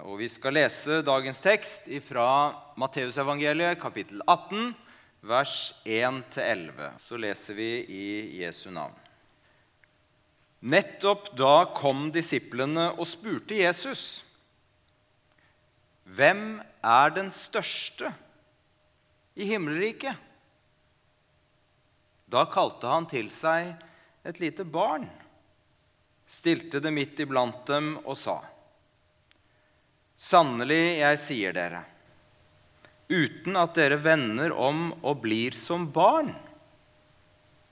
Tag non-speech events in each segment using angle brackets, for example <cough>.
Og Vi skal lese dagens tekst fra Matteusevangeliet, kapittel 18, vers 1-11. Så leser vi i Jesu navn. Nettopp da kom disiplene og spurte Jesus. Hvem er den største i himmelriket? Da kalte han til seg et lite barn, stilte det midt iblant dem og sa:" Sannelig, jeg sier dere, uten at dere vender om og blir som barn,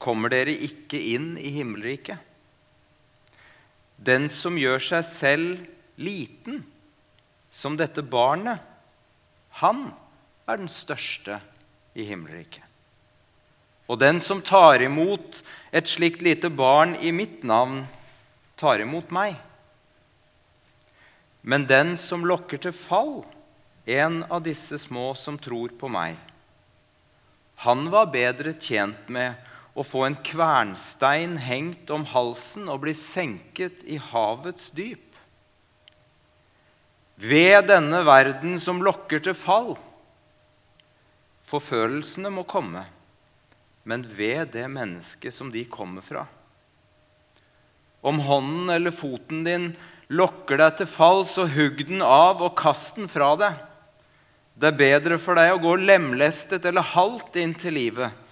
kommer dere ikke inn i himmelriket. Den som gjør seg selv liten, som dette barnet, han er den største i himmelriket. Og den som tar imot et slikt lite barn i mitt navn, tar imot meg. Men den som lokker til fall, en av disse små som tror på meg, han var bedre tjent med å få en kvernstein hengt om halsen og bli senket i havets dyp. Ved denne verden som lokker til fall. Forfølelsene må komme, men ved det mennesket som de kommer fra. Om hånden eller foten din lokker deg til fall, så hugg den av og kast den fra deg. Det er bedre for deg å gå lemlestet eller halvt inn til livet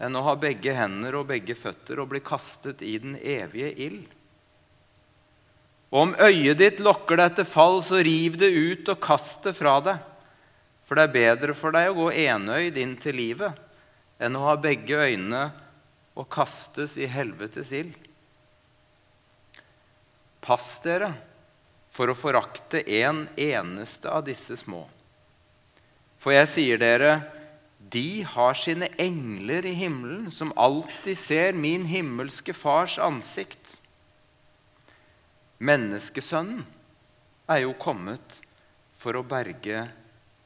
enn å ha begge hender og begge føtter og bli kastet i den evige ild. Og om øyet ditt lokker deg til fall, så riv det ut og kast det fra deg. For det er bedre for deg å gå enøyd inn til livet enn å ha begge øynene og kastes i helvetes ild. Pass dere for å forakte en eneste av disse små. For jeg sier dere, de har sine engler i himmelen, som alltid ser min himmelske fars ansikt. Menneskesønnen er jo kommet for å berge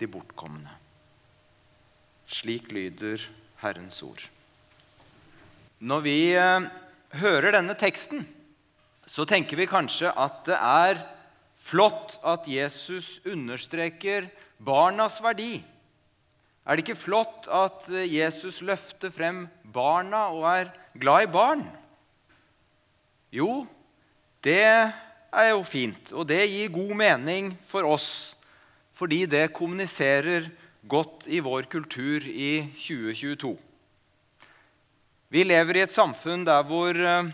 de bortkomne. Slik lyder Herrens ord. Når vi eh, hører denne teksten, så tenker vi kanskje at det er flott at Jesus understreker barnas verdi. Er det ikke flott at Jesus løfter frem barna og er glad i barn? Jo, det er jo fint, og det gir god mening for oss fordi det kommuniserer godt i vår kultur i 2022. Vi lever i et samfunn der hvor eh,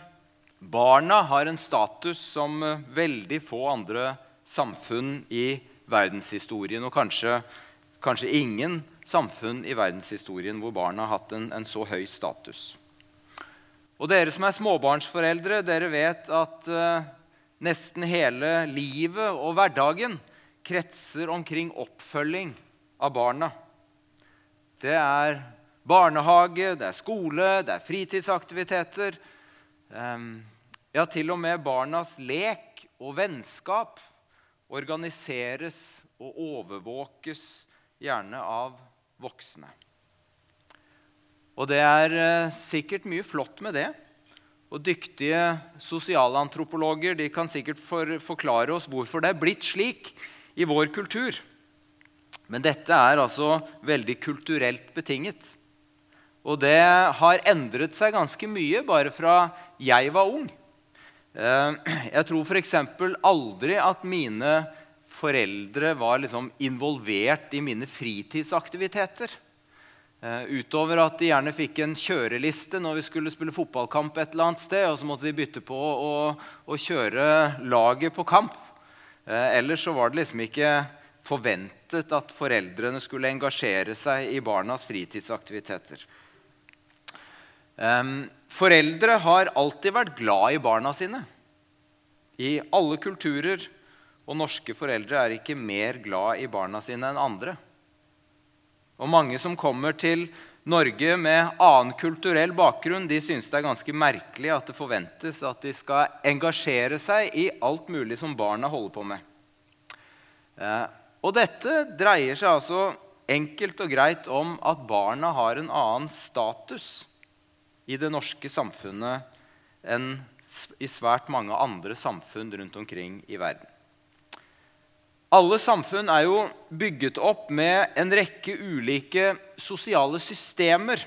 barna har en status som eh, veldig få andre samfunn i verdenshistorien, og kanskje, kanskje ingen samfunn i verdenshistorien hvor barna har hatt en, en så høy status. Og dere som er småbarnsforeldre, dere vet at eh, nesten hele livet og hverdagen kretser omkring oppfølging av barna. Det er barnehage, det er skole, det er fritidsaktiviteter. Ja, til og med barnas lek og vennskap organiseres og overvåkes gjerne av voksne. Og det er eh, sikkert mye flott med det. Og dyktige sosialantropologer de kan sikkert for, forklare oss hvorfor det er blitt slik i vår kultur. Men dette er altså veldig kulturelt betinget. Og det har endret seg ganske mye bare fra jeg var ung. Eh, jeg tror f.eks. aldri at mine foreldre var liksom involvert i mine fritidsaktiviteter. Uh, utover at de gjerne fikk en kjøreliste når vi skulle spille fotballkamp et eller annet sted, og så måtte de bytte på å kjøre laget på kamp. Uh, ellers så var det liksom ikke forventet at foreldrene skulle engasjere seg i barnas fritidsaktiviteter. Foreldre har alltid vært glad i barna sine. I alle kulturer og norske foreldre er ikke mer glad i barna sine enn andre. Og mange som kommer til Norge med annen kulturell bakgrunn, de syns det er ganske merkelig at det forventes at de skal engasjere seg i alt mulig som barna holder på med. Eh, og dette dreier seg altså enkelt og greit om at barna har en annen status i det norske samfunnet enn i svært mange andre samfunn rundt omkring i verden. Alle samfunn er jo bygget opp med en rekke ulike sosiale systemer.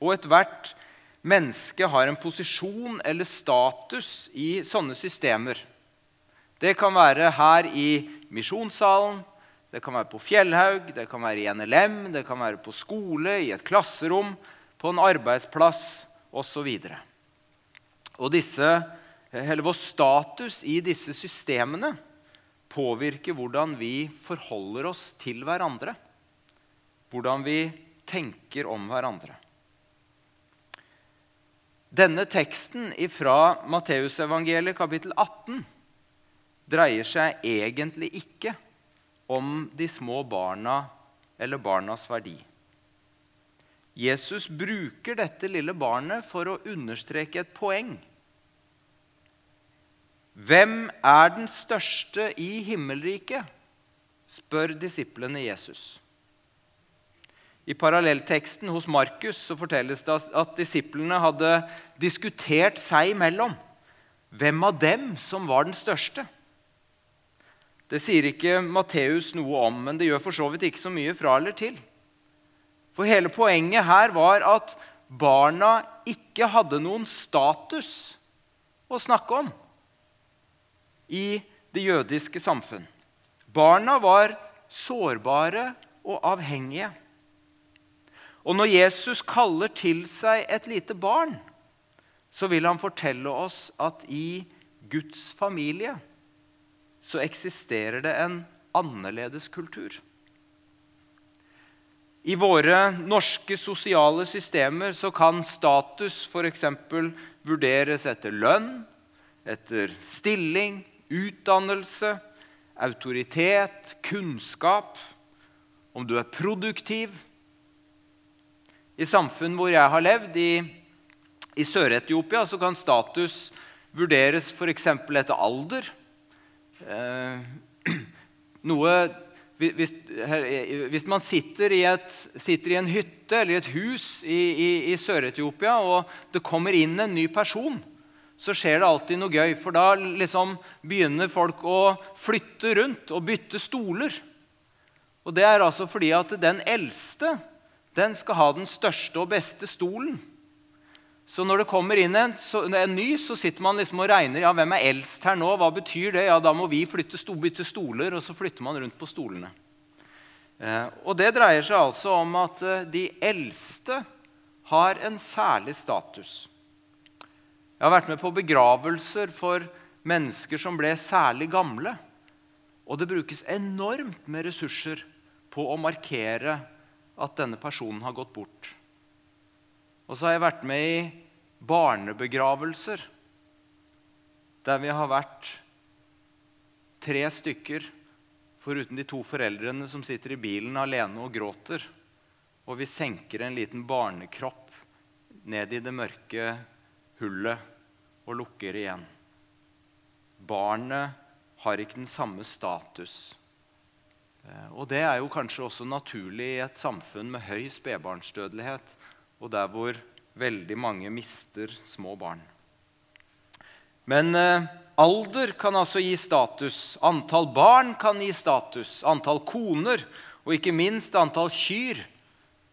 Og ethvert menneske har en posisjon eller status i sånne systemer. Det kan være her i misjonssalen, det kan være på Fjellhaug, det kan være i NLM, det kan være på skole, i et klasserom, på en arbeidsplass osv. Og disse, eller vår status i disse systemene påvirker hvordan vi forholder oss til hverandre. Hvordan vi tenker om hverandre. Denne teksten fra Matteusevangeliet kapittel 18 dreier seg egentlig ikke om de små barna eller barnas verdi. Jesus bruker dette lille barnet for å understreke et poeng. Hvem er den største i himmelriket? spør disiplene Jesus. I parallellteksten hos Markus så fortelles det at disiplene hadde diskutert seg imellom hvem av dem som var den største. Det sier ikke Matteus noe om, men det gjør for så vidt ikke så mye fra eller til. For hele poenget her var at barna ikke hadde noen status å snakke om i det jødiske samfunn. Barna var sårbare og avhengige. Og når Jesus kaller til seg et lite barn, så vil han fortelle oss at i Guds familie så eksisterer det en annerledes kultur. I våre norske sosiale systemer så kan status f.eks. vurderes etter lønn, etter stilling, utdannelse, autoritet, kunnskap, om du er produktiv. I samfunn hvor jeg har levd, i, i Sør-Etiopia, så kan status vurderes f.eks. etter alder. Eh, <clears throat> noe hvis, hvis, man sitter i, et, sitter i, en hytte eller et hus i, i, i Sør-Etiopia, og det kommer inn en ny person så skjer det alltid noe gøy. For da liksom begynner folk å flytte rundt og bytte stoler. Og det er altså fordi at den eldste den skal ha den største og beste stolen. Så når det kommer inn en, så, en ny, så sitter man liksom og regner. ja, Hvem er eldst her nå? Hva betyr det? Ja, Da må vi flytte, bytte stoler, og så flytter man rundt på stolene. Eh, og Det dreier seg altså om at eh, de eldste har en særlig status. Jeg har vært med på begravelser for mennesker som ble særlig gamle. Og det brukes enormt med ressurser på å markere at denne personen har gått bort. Og så har jeg vært med i barnebegravelser der vi har vært tre stykker, foruten de to foreldrene som sitter i bilen alene og gråter. Og vi senker en liten barnekropp ned i det mørke hullet og lukker igjen. Barnet har ikke den samme status. Eh, og Det er jo kanskje også naturlig i et samfunn med høy spedbarnsdødelighet, og der hvor veldig mange mister små barn. Men eh, alder kan altså gi status. Antall barn kan gi status. Antall koner, og ikke minst antall kyr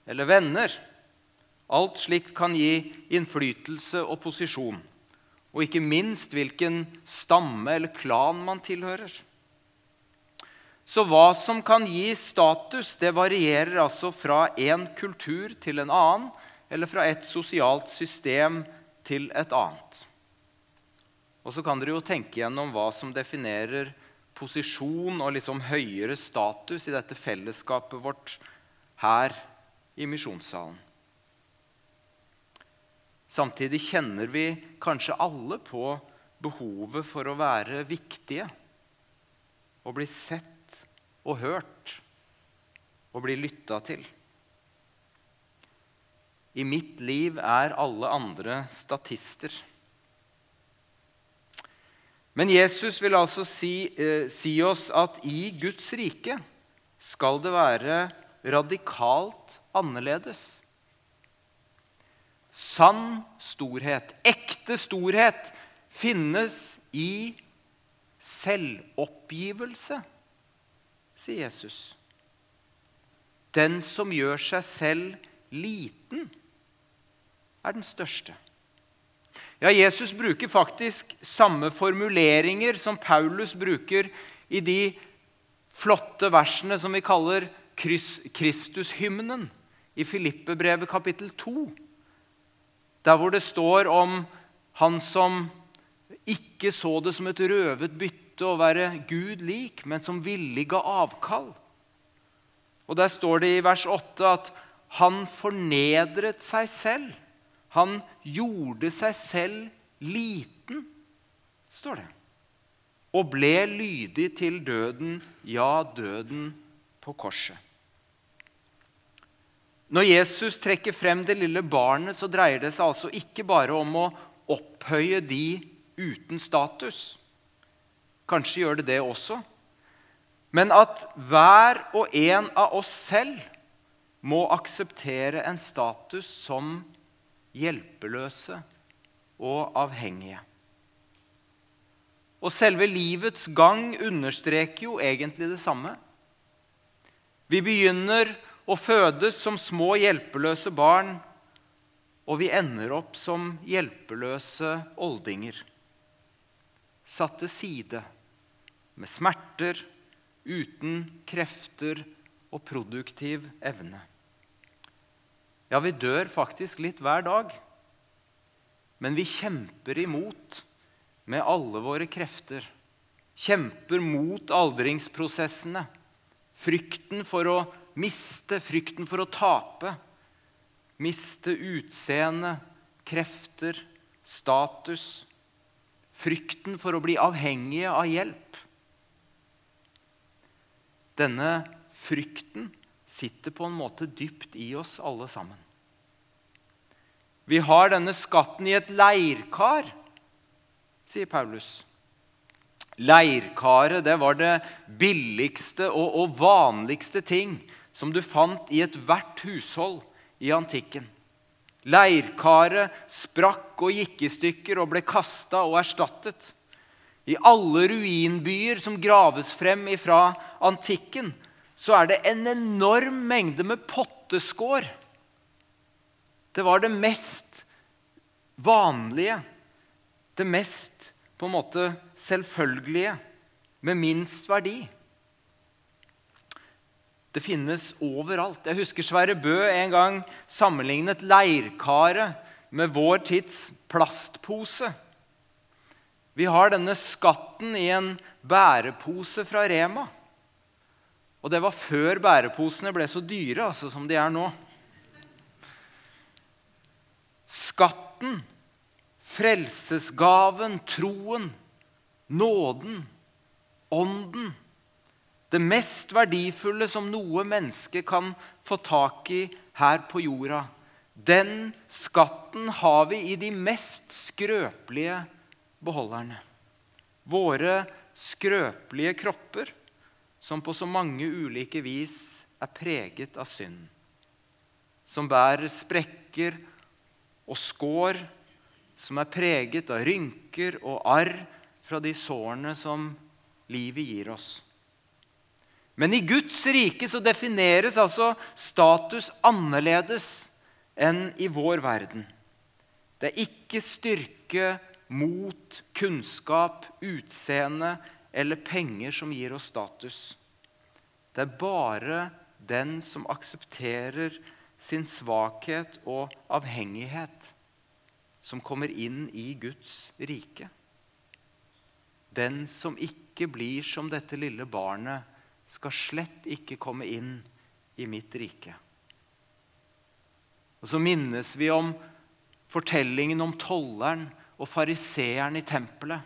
eller venner. Alt slikt kan gi innflytelse og posisjon og ikke minst hvilken stamme eller klan man tilhører. Så hva som kan gi status, det varierer altså fra én kultur til en annen, eller fra et sosialt system til et annet. Og så kan dere jo tenke gjennom hva som definerer posisjon og liksom høyere status i dette fellesskapet vårt her i misjonssalen. Samtidig kjenner vi kanskje alle på behovet for å være viktige. Å bli sett og hørt og bli lytta til. I mitt liv er alle andre statister. Men Jesus vil altså si, eh, si oss at i Guds rike skal det være radikalt annerledes. Sann storhet, ekte storhet, finnes i selvoppgivelse sier Jesus. Den som gjør seg selv liten, er den største. Ja, Jesus bruker faktisk samme formuleringer som Paulus bruker i de flotte versene som vi kaller Kristushymnen i Filippebrevet kapittel 2. Der hvor det står om han som ikke så det som et røvet bytte å være Gud lik, men som villig ga avkall. Og Der står det i vers 8 at han fornedret seg selv. Han gjorde seg selv liten, står det. Og ble lydig til døden, ja, døden på korset. Når Jesus trekker frem det lille barnet, så dreier det seg altså ikke bare om å opphøye de uten status. Kanskje gjør det det også. Men at hver og en av oss selv må akseptere en status som hjelpeløse og avhengige. Og selve livets gang understreker jo egentlig det samme. Vi begynner å fødes som små hjelpeløse barn, og vi ender opp som hjelpeløse oldinger satt til side med smerter, uten krefter og produktiv evne. Ja, vi dør faktisk litt hver dag, men vi kjemper imot med alle våre krefter. Kjemper mot aldringsprosessene. Frykten for å miste, frykten for å tape. Miste utseende, krefter, status frykten for å bli avhengige av hjelp. Denne frykten sitter på en måte dypt i oss alle sammen. Vi har denne skatten i et leirkar, sier Paulus. Leirkaret det var det billigste og, og vanligste ting som du fant i ethvert hushold i antikken. Leirkaret sprakk og gikk i stykker og ble kasta og erstattet. I alle ruinbyer som graves frem fra antikken, så er det en enorm mengde med potteskår. Det var det mest vanlige, det mest på en måte selvfølgelige, med minst verdi. Det finnes overalt. Jeg husker Sverre Bø en gang sammenlignet leirkaret med vår tids plastpose. Vi har denne skatten i en bærepose fra Rema. Og det var før bæreposene ble så dyre altså, som de er nå. Skatten, frelsesgaven, troen, nåden, ånden det mest verdifulle som noe menneske kan få tak i her på jorda. Den skatten har vi i de mest skrøpelige beholderne. Våre skrøpelige kropper, som på så mange ulike vis er preget av synd. Som bærer sprekker og skår, som er preget av rynker og arr fra de sårene som livet gir oss. Men i Guds rike så defineres altså status annerledes enn i vår verden. Det er ikke styrke, mot, kunnskap, utseende eller penger som gir oss status. Det er bare den som aksepterer sin svakhet og avhengighet, som kommer inn i Guds rike. Den som ikke blir som dette lille barnet, skal slett ikke komme inn i mitt rike. Og Så minnes vi om fortellingen om tolleren og fariseeren i tempelet.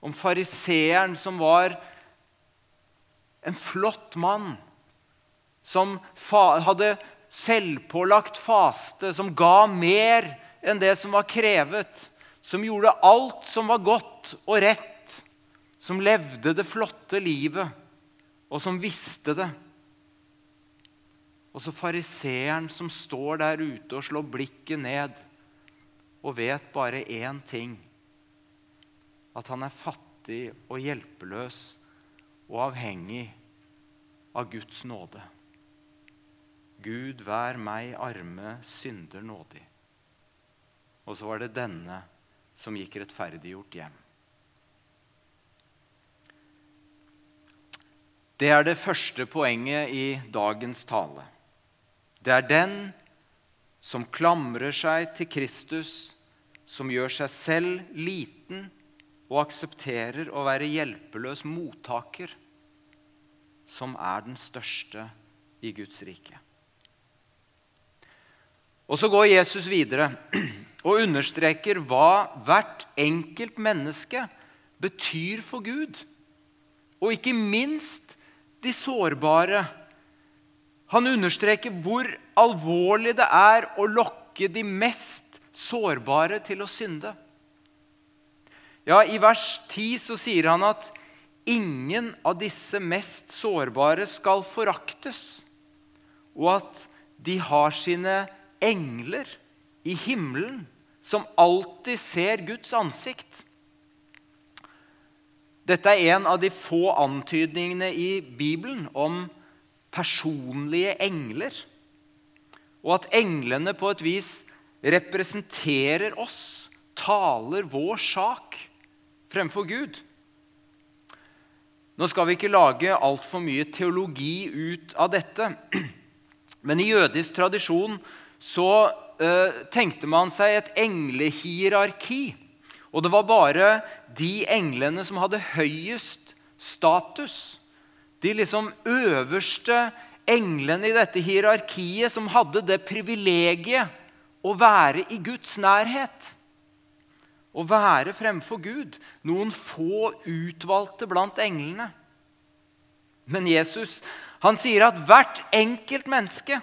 Om fariseeren som var en flott mann, som hadde selvpålagt faste, som ga mer enn det som var krevet, som gjorde alt som var godt og rett som levde det flotte livet, og som visste det. Og så fariseeren som står der ute og slår blikket ned og vet bare én ting at han er fattig og hjelpeløs og avhengig av Guds nåde. Gud, vær meg arme synder nådig. Og så var det denne som gikk rettferdiggjort hjem. Det er det første poenget i dagens tale. Det er den som klamrer seg til Kristus, som gjør seg selv liten og aksepterer å være hjelpeløs mottaker, som er den største i Guds rike. Og så går Jesus videre og understreker hva hvert enkelt menneske betyr for Gud. Og ikke minst de sårbare. Han understreker hvor alvorlig det er å lokke de mest sårbare til å synde. Ja, I vers 10 så sier han at ingen av disse mest sårbare skal foraktes, og at de har sine engler i himmelen som alltid ser Guds ansikt. Dette er en av de få antydningene i Bibelen om personlige engler. Og at englene på et vis representerer oss, taler vår sak fremfor Gud. Nå skal vi ikke lage altfor mye teologi ut av dette. <clears throat> Men i jødisk tradisjon så uh, tenkte man seg et englehierarki. Og det var bare de englene som hadde høyest status, de liksom øverste englene i dette hierarkiet, som hadde det privilegiet å være i Guds nærhet. Å være fremfor Gud. Noen få utvalgte blant englene. Men Jesus han sier at hvert enkelt menneske,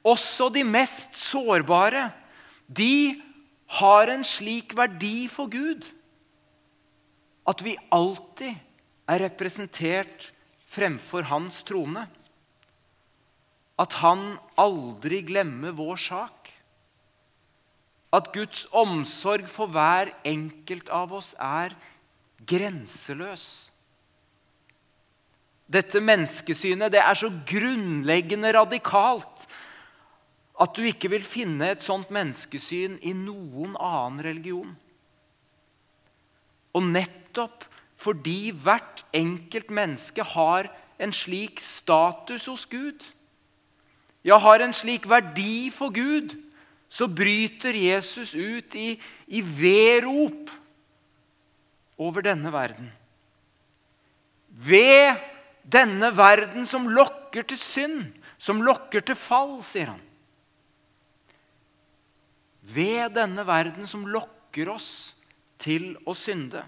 også de mest sårbare, de har en slik verdi for Gud at vi alltid er representert fremfor hans trone. At han aldri glemmer vår sak. At Guds omsorg for hver enkelt av oss er grenseløs. Dette menneskesynet det er så grunnleggende radikalt at du ikke vil finne et sånt menneskesyn i noen annen religion. Og nettopp fordi hvert enkelt menneske har en slik status hos Gud, ja, har en slik verdi for Gud, så bryter Jesus ut i, i vedrop over denne verden. Ved denne verden som lokker til synd, som lokker til fall, sier han ved denne verden som lokker oss til å synde.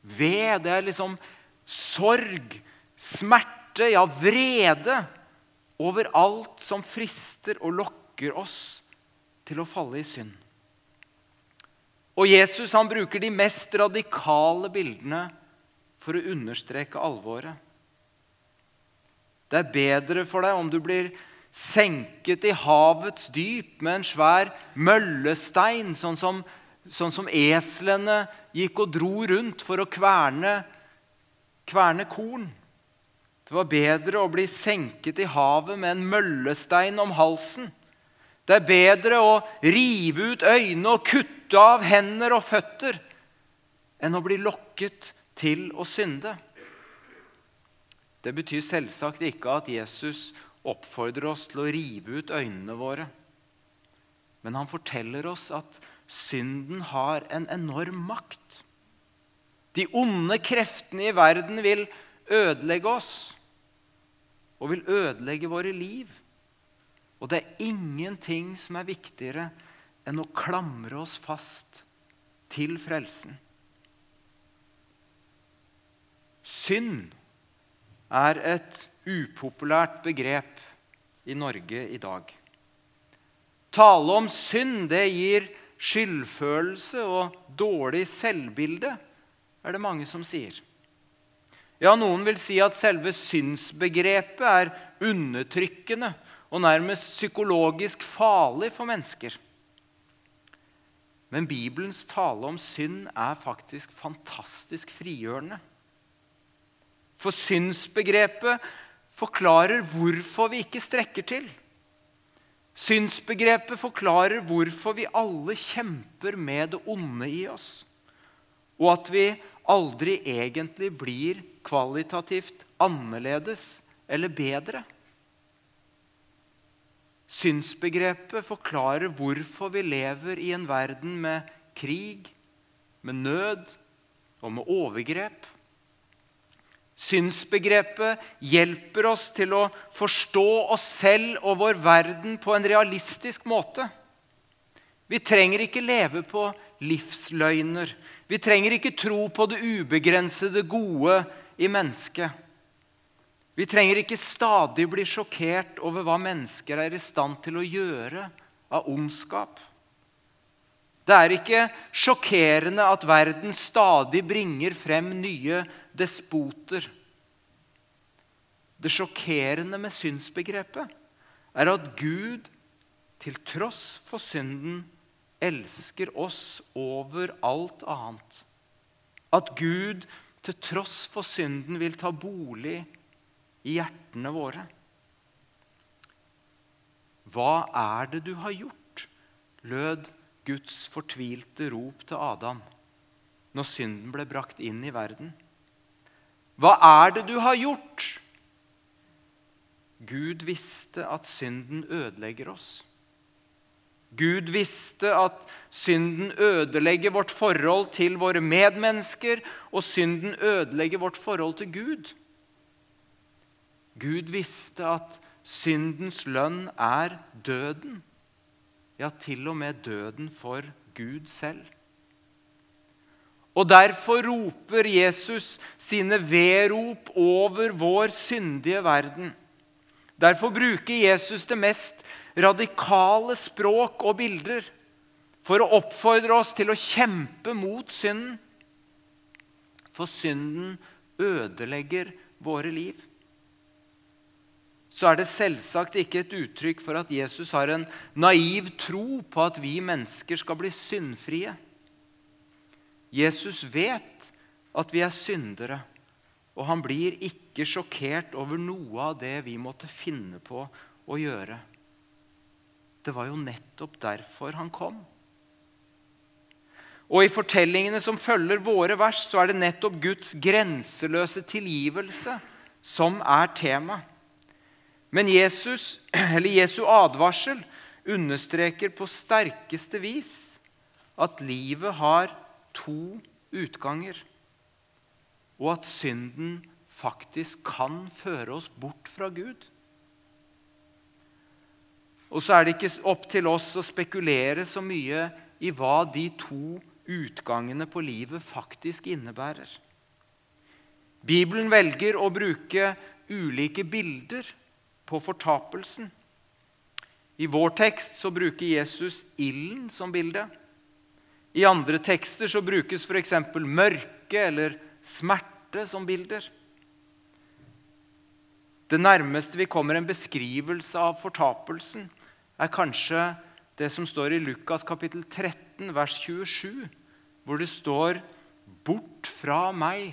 Ved det er liksom sorg, smerte, ja, vrede over alt som frister og lokker oss til å falle i synd. Og Jesus han bruker de mest radikale bildene for å understreke alvoret. Det er bedre for deg om du blir senket i havets dyp med en svær møllestein, sånn som, sånn som eslene gikk og dro rundt for å kverne, kverne korn. Det var bedre å bli senket i havet med en møllestein om halsen. Det er bedre å rive ut øyne og kutte av hender og føtter enn å bli lokket til å synde. Det betyr selvsagt ikke at Jesus oppfordrer oss til å rive ut øynene våre. Men han forteller oss at synden har en enorm makt. De onde kreftene i verden vil ødelegge oss og vil ødelegge våre liv. Og det er ingenting som er viktigere enn å klamre oss fast til frelsen. Synd er et upopulært begrep i Norge i dag. Tale om synd, det gir skyldfølelse og dårlig selvbilde, er det mange som sier. Ja, noen vil si at selve synsbegrepet er undertrykkende og nærmest psykologisk farlig for mennesker. Men Bibelens tale om synd er faktisk fantastisk frigjørende. For synsbegrepet forklarer hvorfor vi ikke strekker til. Synsbegrepet forklarer hvorfor vi alle kjemper med det onde i oss, og at vi aldri egentlig blir kvalitativt annerledes eller bedre. Synsbegrepet forklarer hvorfor vi lever i en verden med krig, med nød og med overgrep. Synsbegrepet hjelper oss til å forstå oss selv og vår verden på en realistisk måte. Vi trenger ikke leve på livsløgner. Vi trenger ikke tro på det ubegrensede gode i mennesket. Vi trenger ikke stadig bli sjokkert over hva mennesker er i stand til å gjøre av ondskap. Det er ikke sjokkerende at verden stadig bringer frem nye despoter. Det sjokkerende med synsbegrepet er at Gud, til tross for synden, elsker oss over alt annet. At Gud, til tross for synden, vil ta bolig i hjertene våre. Hva er det du har gjort? lød Guds fortvilte rop til Adam når synden ble brakt inn i verden. Hva er det du har gjort? Gud visste at synden ødelegger oss. Gud visste at synden ødelegger vårt forhold til våre medmennesker, og synden ødelegger vårt forhold til Gud. Gud visste at syndens lønn er døden ja, til og med døden for Gud selv. Og Derfor roper Jesus sine vedrop over vår syndige verden. Derfor bruker Jesus det mest radikale språk og bilder for å oppfordre oss til å kjempe mot synden. For synden ødelegger våre liv så er det selvsagt ikke et uttrykk for at Jesus har en naiv tro på at vi mennesker skal bli syndfrie. Jesus vet at vi er syndere, og han blir ikke sjokkert over noe av det vi måtte finne på å gjøre. Det var jo nettopp derfor han kom. Og I fortellingene som følger våre vers, så er det nettopp Guds grenseløse tilgivelse som er tema. Men Jesus, <clears throat> Jesu advarsel understreker på sterkeste vis at livet har to utganger, og at synden faktisk kan føre oss bort fra Gud. Og så er det ikke opp til oss å spekulere så mye i hva de to utgangene på livet faktisk innebærer. Bibelen velger å bruke ulike bilder på fortapelsen. I vår tekst så bruker Jesus ilden som bilde. I andre tekster så brukes f.eks. mørke eller smerte som bilder. Det nærmeste vi kommer en beskrivelse av fortapelsen, er kanskje det som står i Lukas kapittel 13, vers 27, hvor det står Bort fra meg,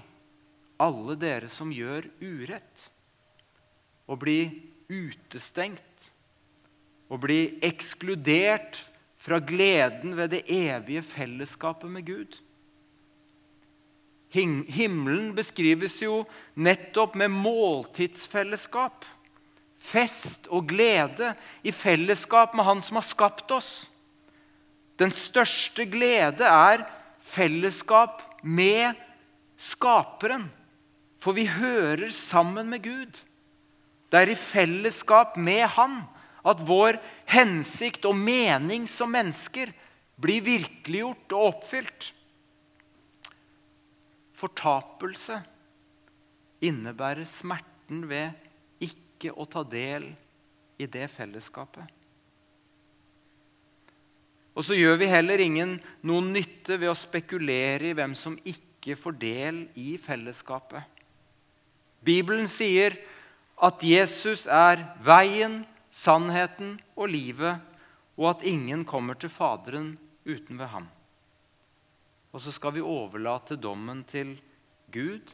alle dere som gjør urett. Og bli utestengt og bli ekskludert fra gleden ved det evige fellesskapet med Gud. Himmelen beskrives jo nettopp med måltidsfellesskap. Fest og glede i fellesskap med Han som har skapt oss. Den største glede er fellesskap med Skaperen, for vi hører sammen med Gud. Det er i fellesskap med Han at vår hensikt og mening som mennesker blir virkeliggjort og oppfylt. Fortapelse innebærer smerten ved ikke å ta del i det fellesskapet. Og så gjør vi heller ingen noen nytte ved å spekulere i hvem som ikke får del i fellesskapet. Bibelen sier at Jesus er veien, sannheten og livet, og at ingen kommer til Faderen uten ved ham. Og så skal vi overlate dommen til Gud,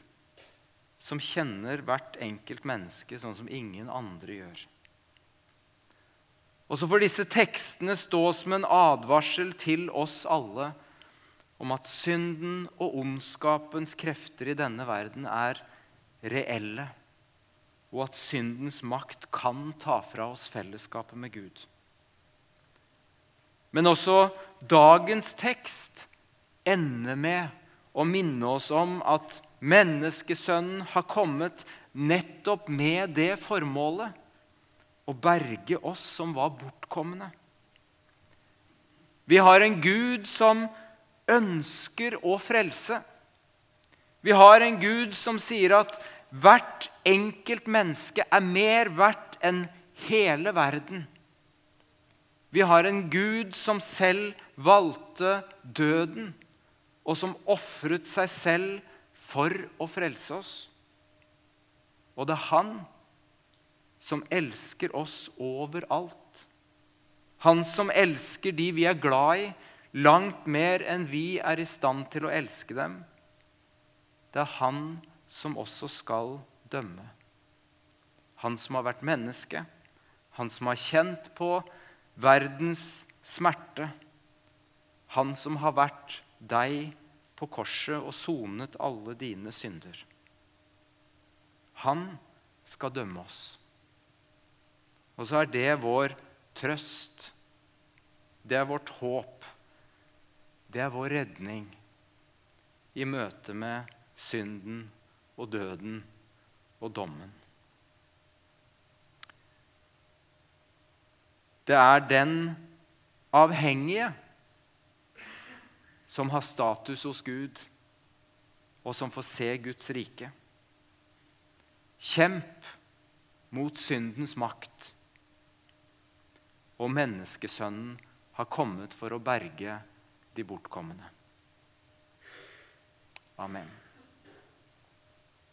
som kjenner hvert enkelt menneske sånn som ingen andre gjør. Og så får disse tekstene stå som en advarsel til oss alle om at synden og ondskapens krefter i denne verden er reelle, og at syndens makt kan ta fra oss fellesskapet med Gud. Men også dagens tekst ender med å minne oss om at menneskesønnen har kommet nettopp med det formålet å berge oss som var bortkomne. Vi har en Gud som ønsker å frelse. Vi har en Gud som sier at hvert enkelt menneske er mer verdt enn hele verden. Vi har en Gud som selv valgte døden, og som ofret seg selv for å frelse oss. Og det er Han som elsker oss overalt. Han som elsker de vi er glad i, langt mer enn vi er i stand til å elske dem. Det er han som også skal dømme. Han som har vært menneske, han som har kjent på verdens smerte. Han som har vært deg på korset og sonet alle dine synder. Han skal dømme oss. Og så er det vår trøst. Det er vårt håp. Det er vår redning i møte med synden og døden og dommen. Det er den avhengige som har status hos Gud, og som får se Guds rike. Kjemp mot syndens makt. Og menneskesønnen har kommet for å berge de bortkomne. Amen.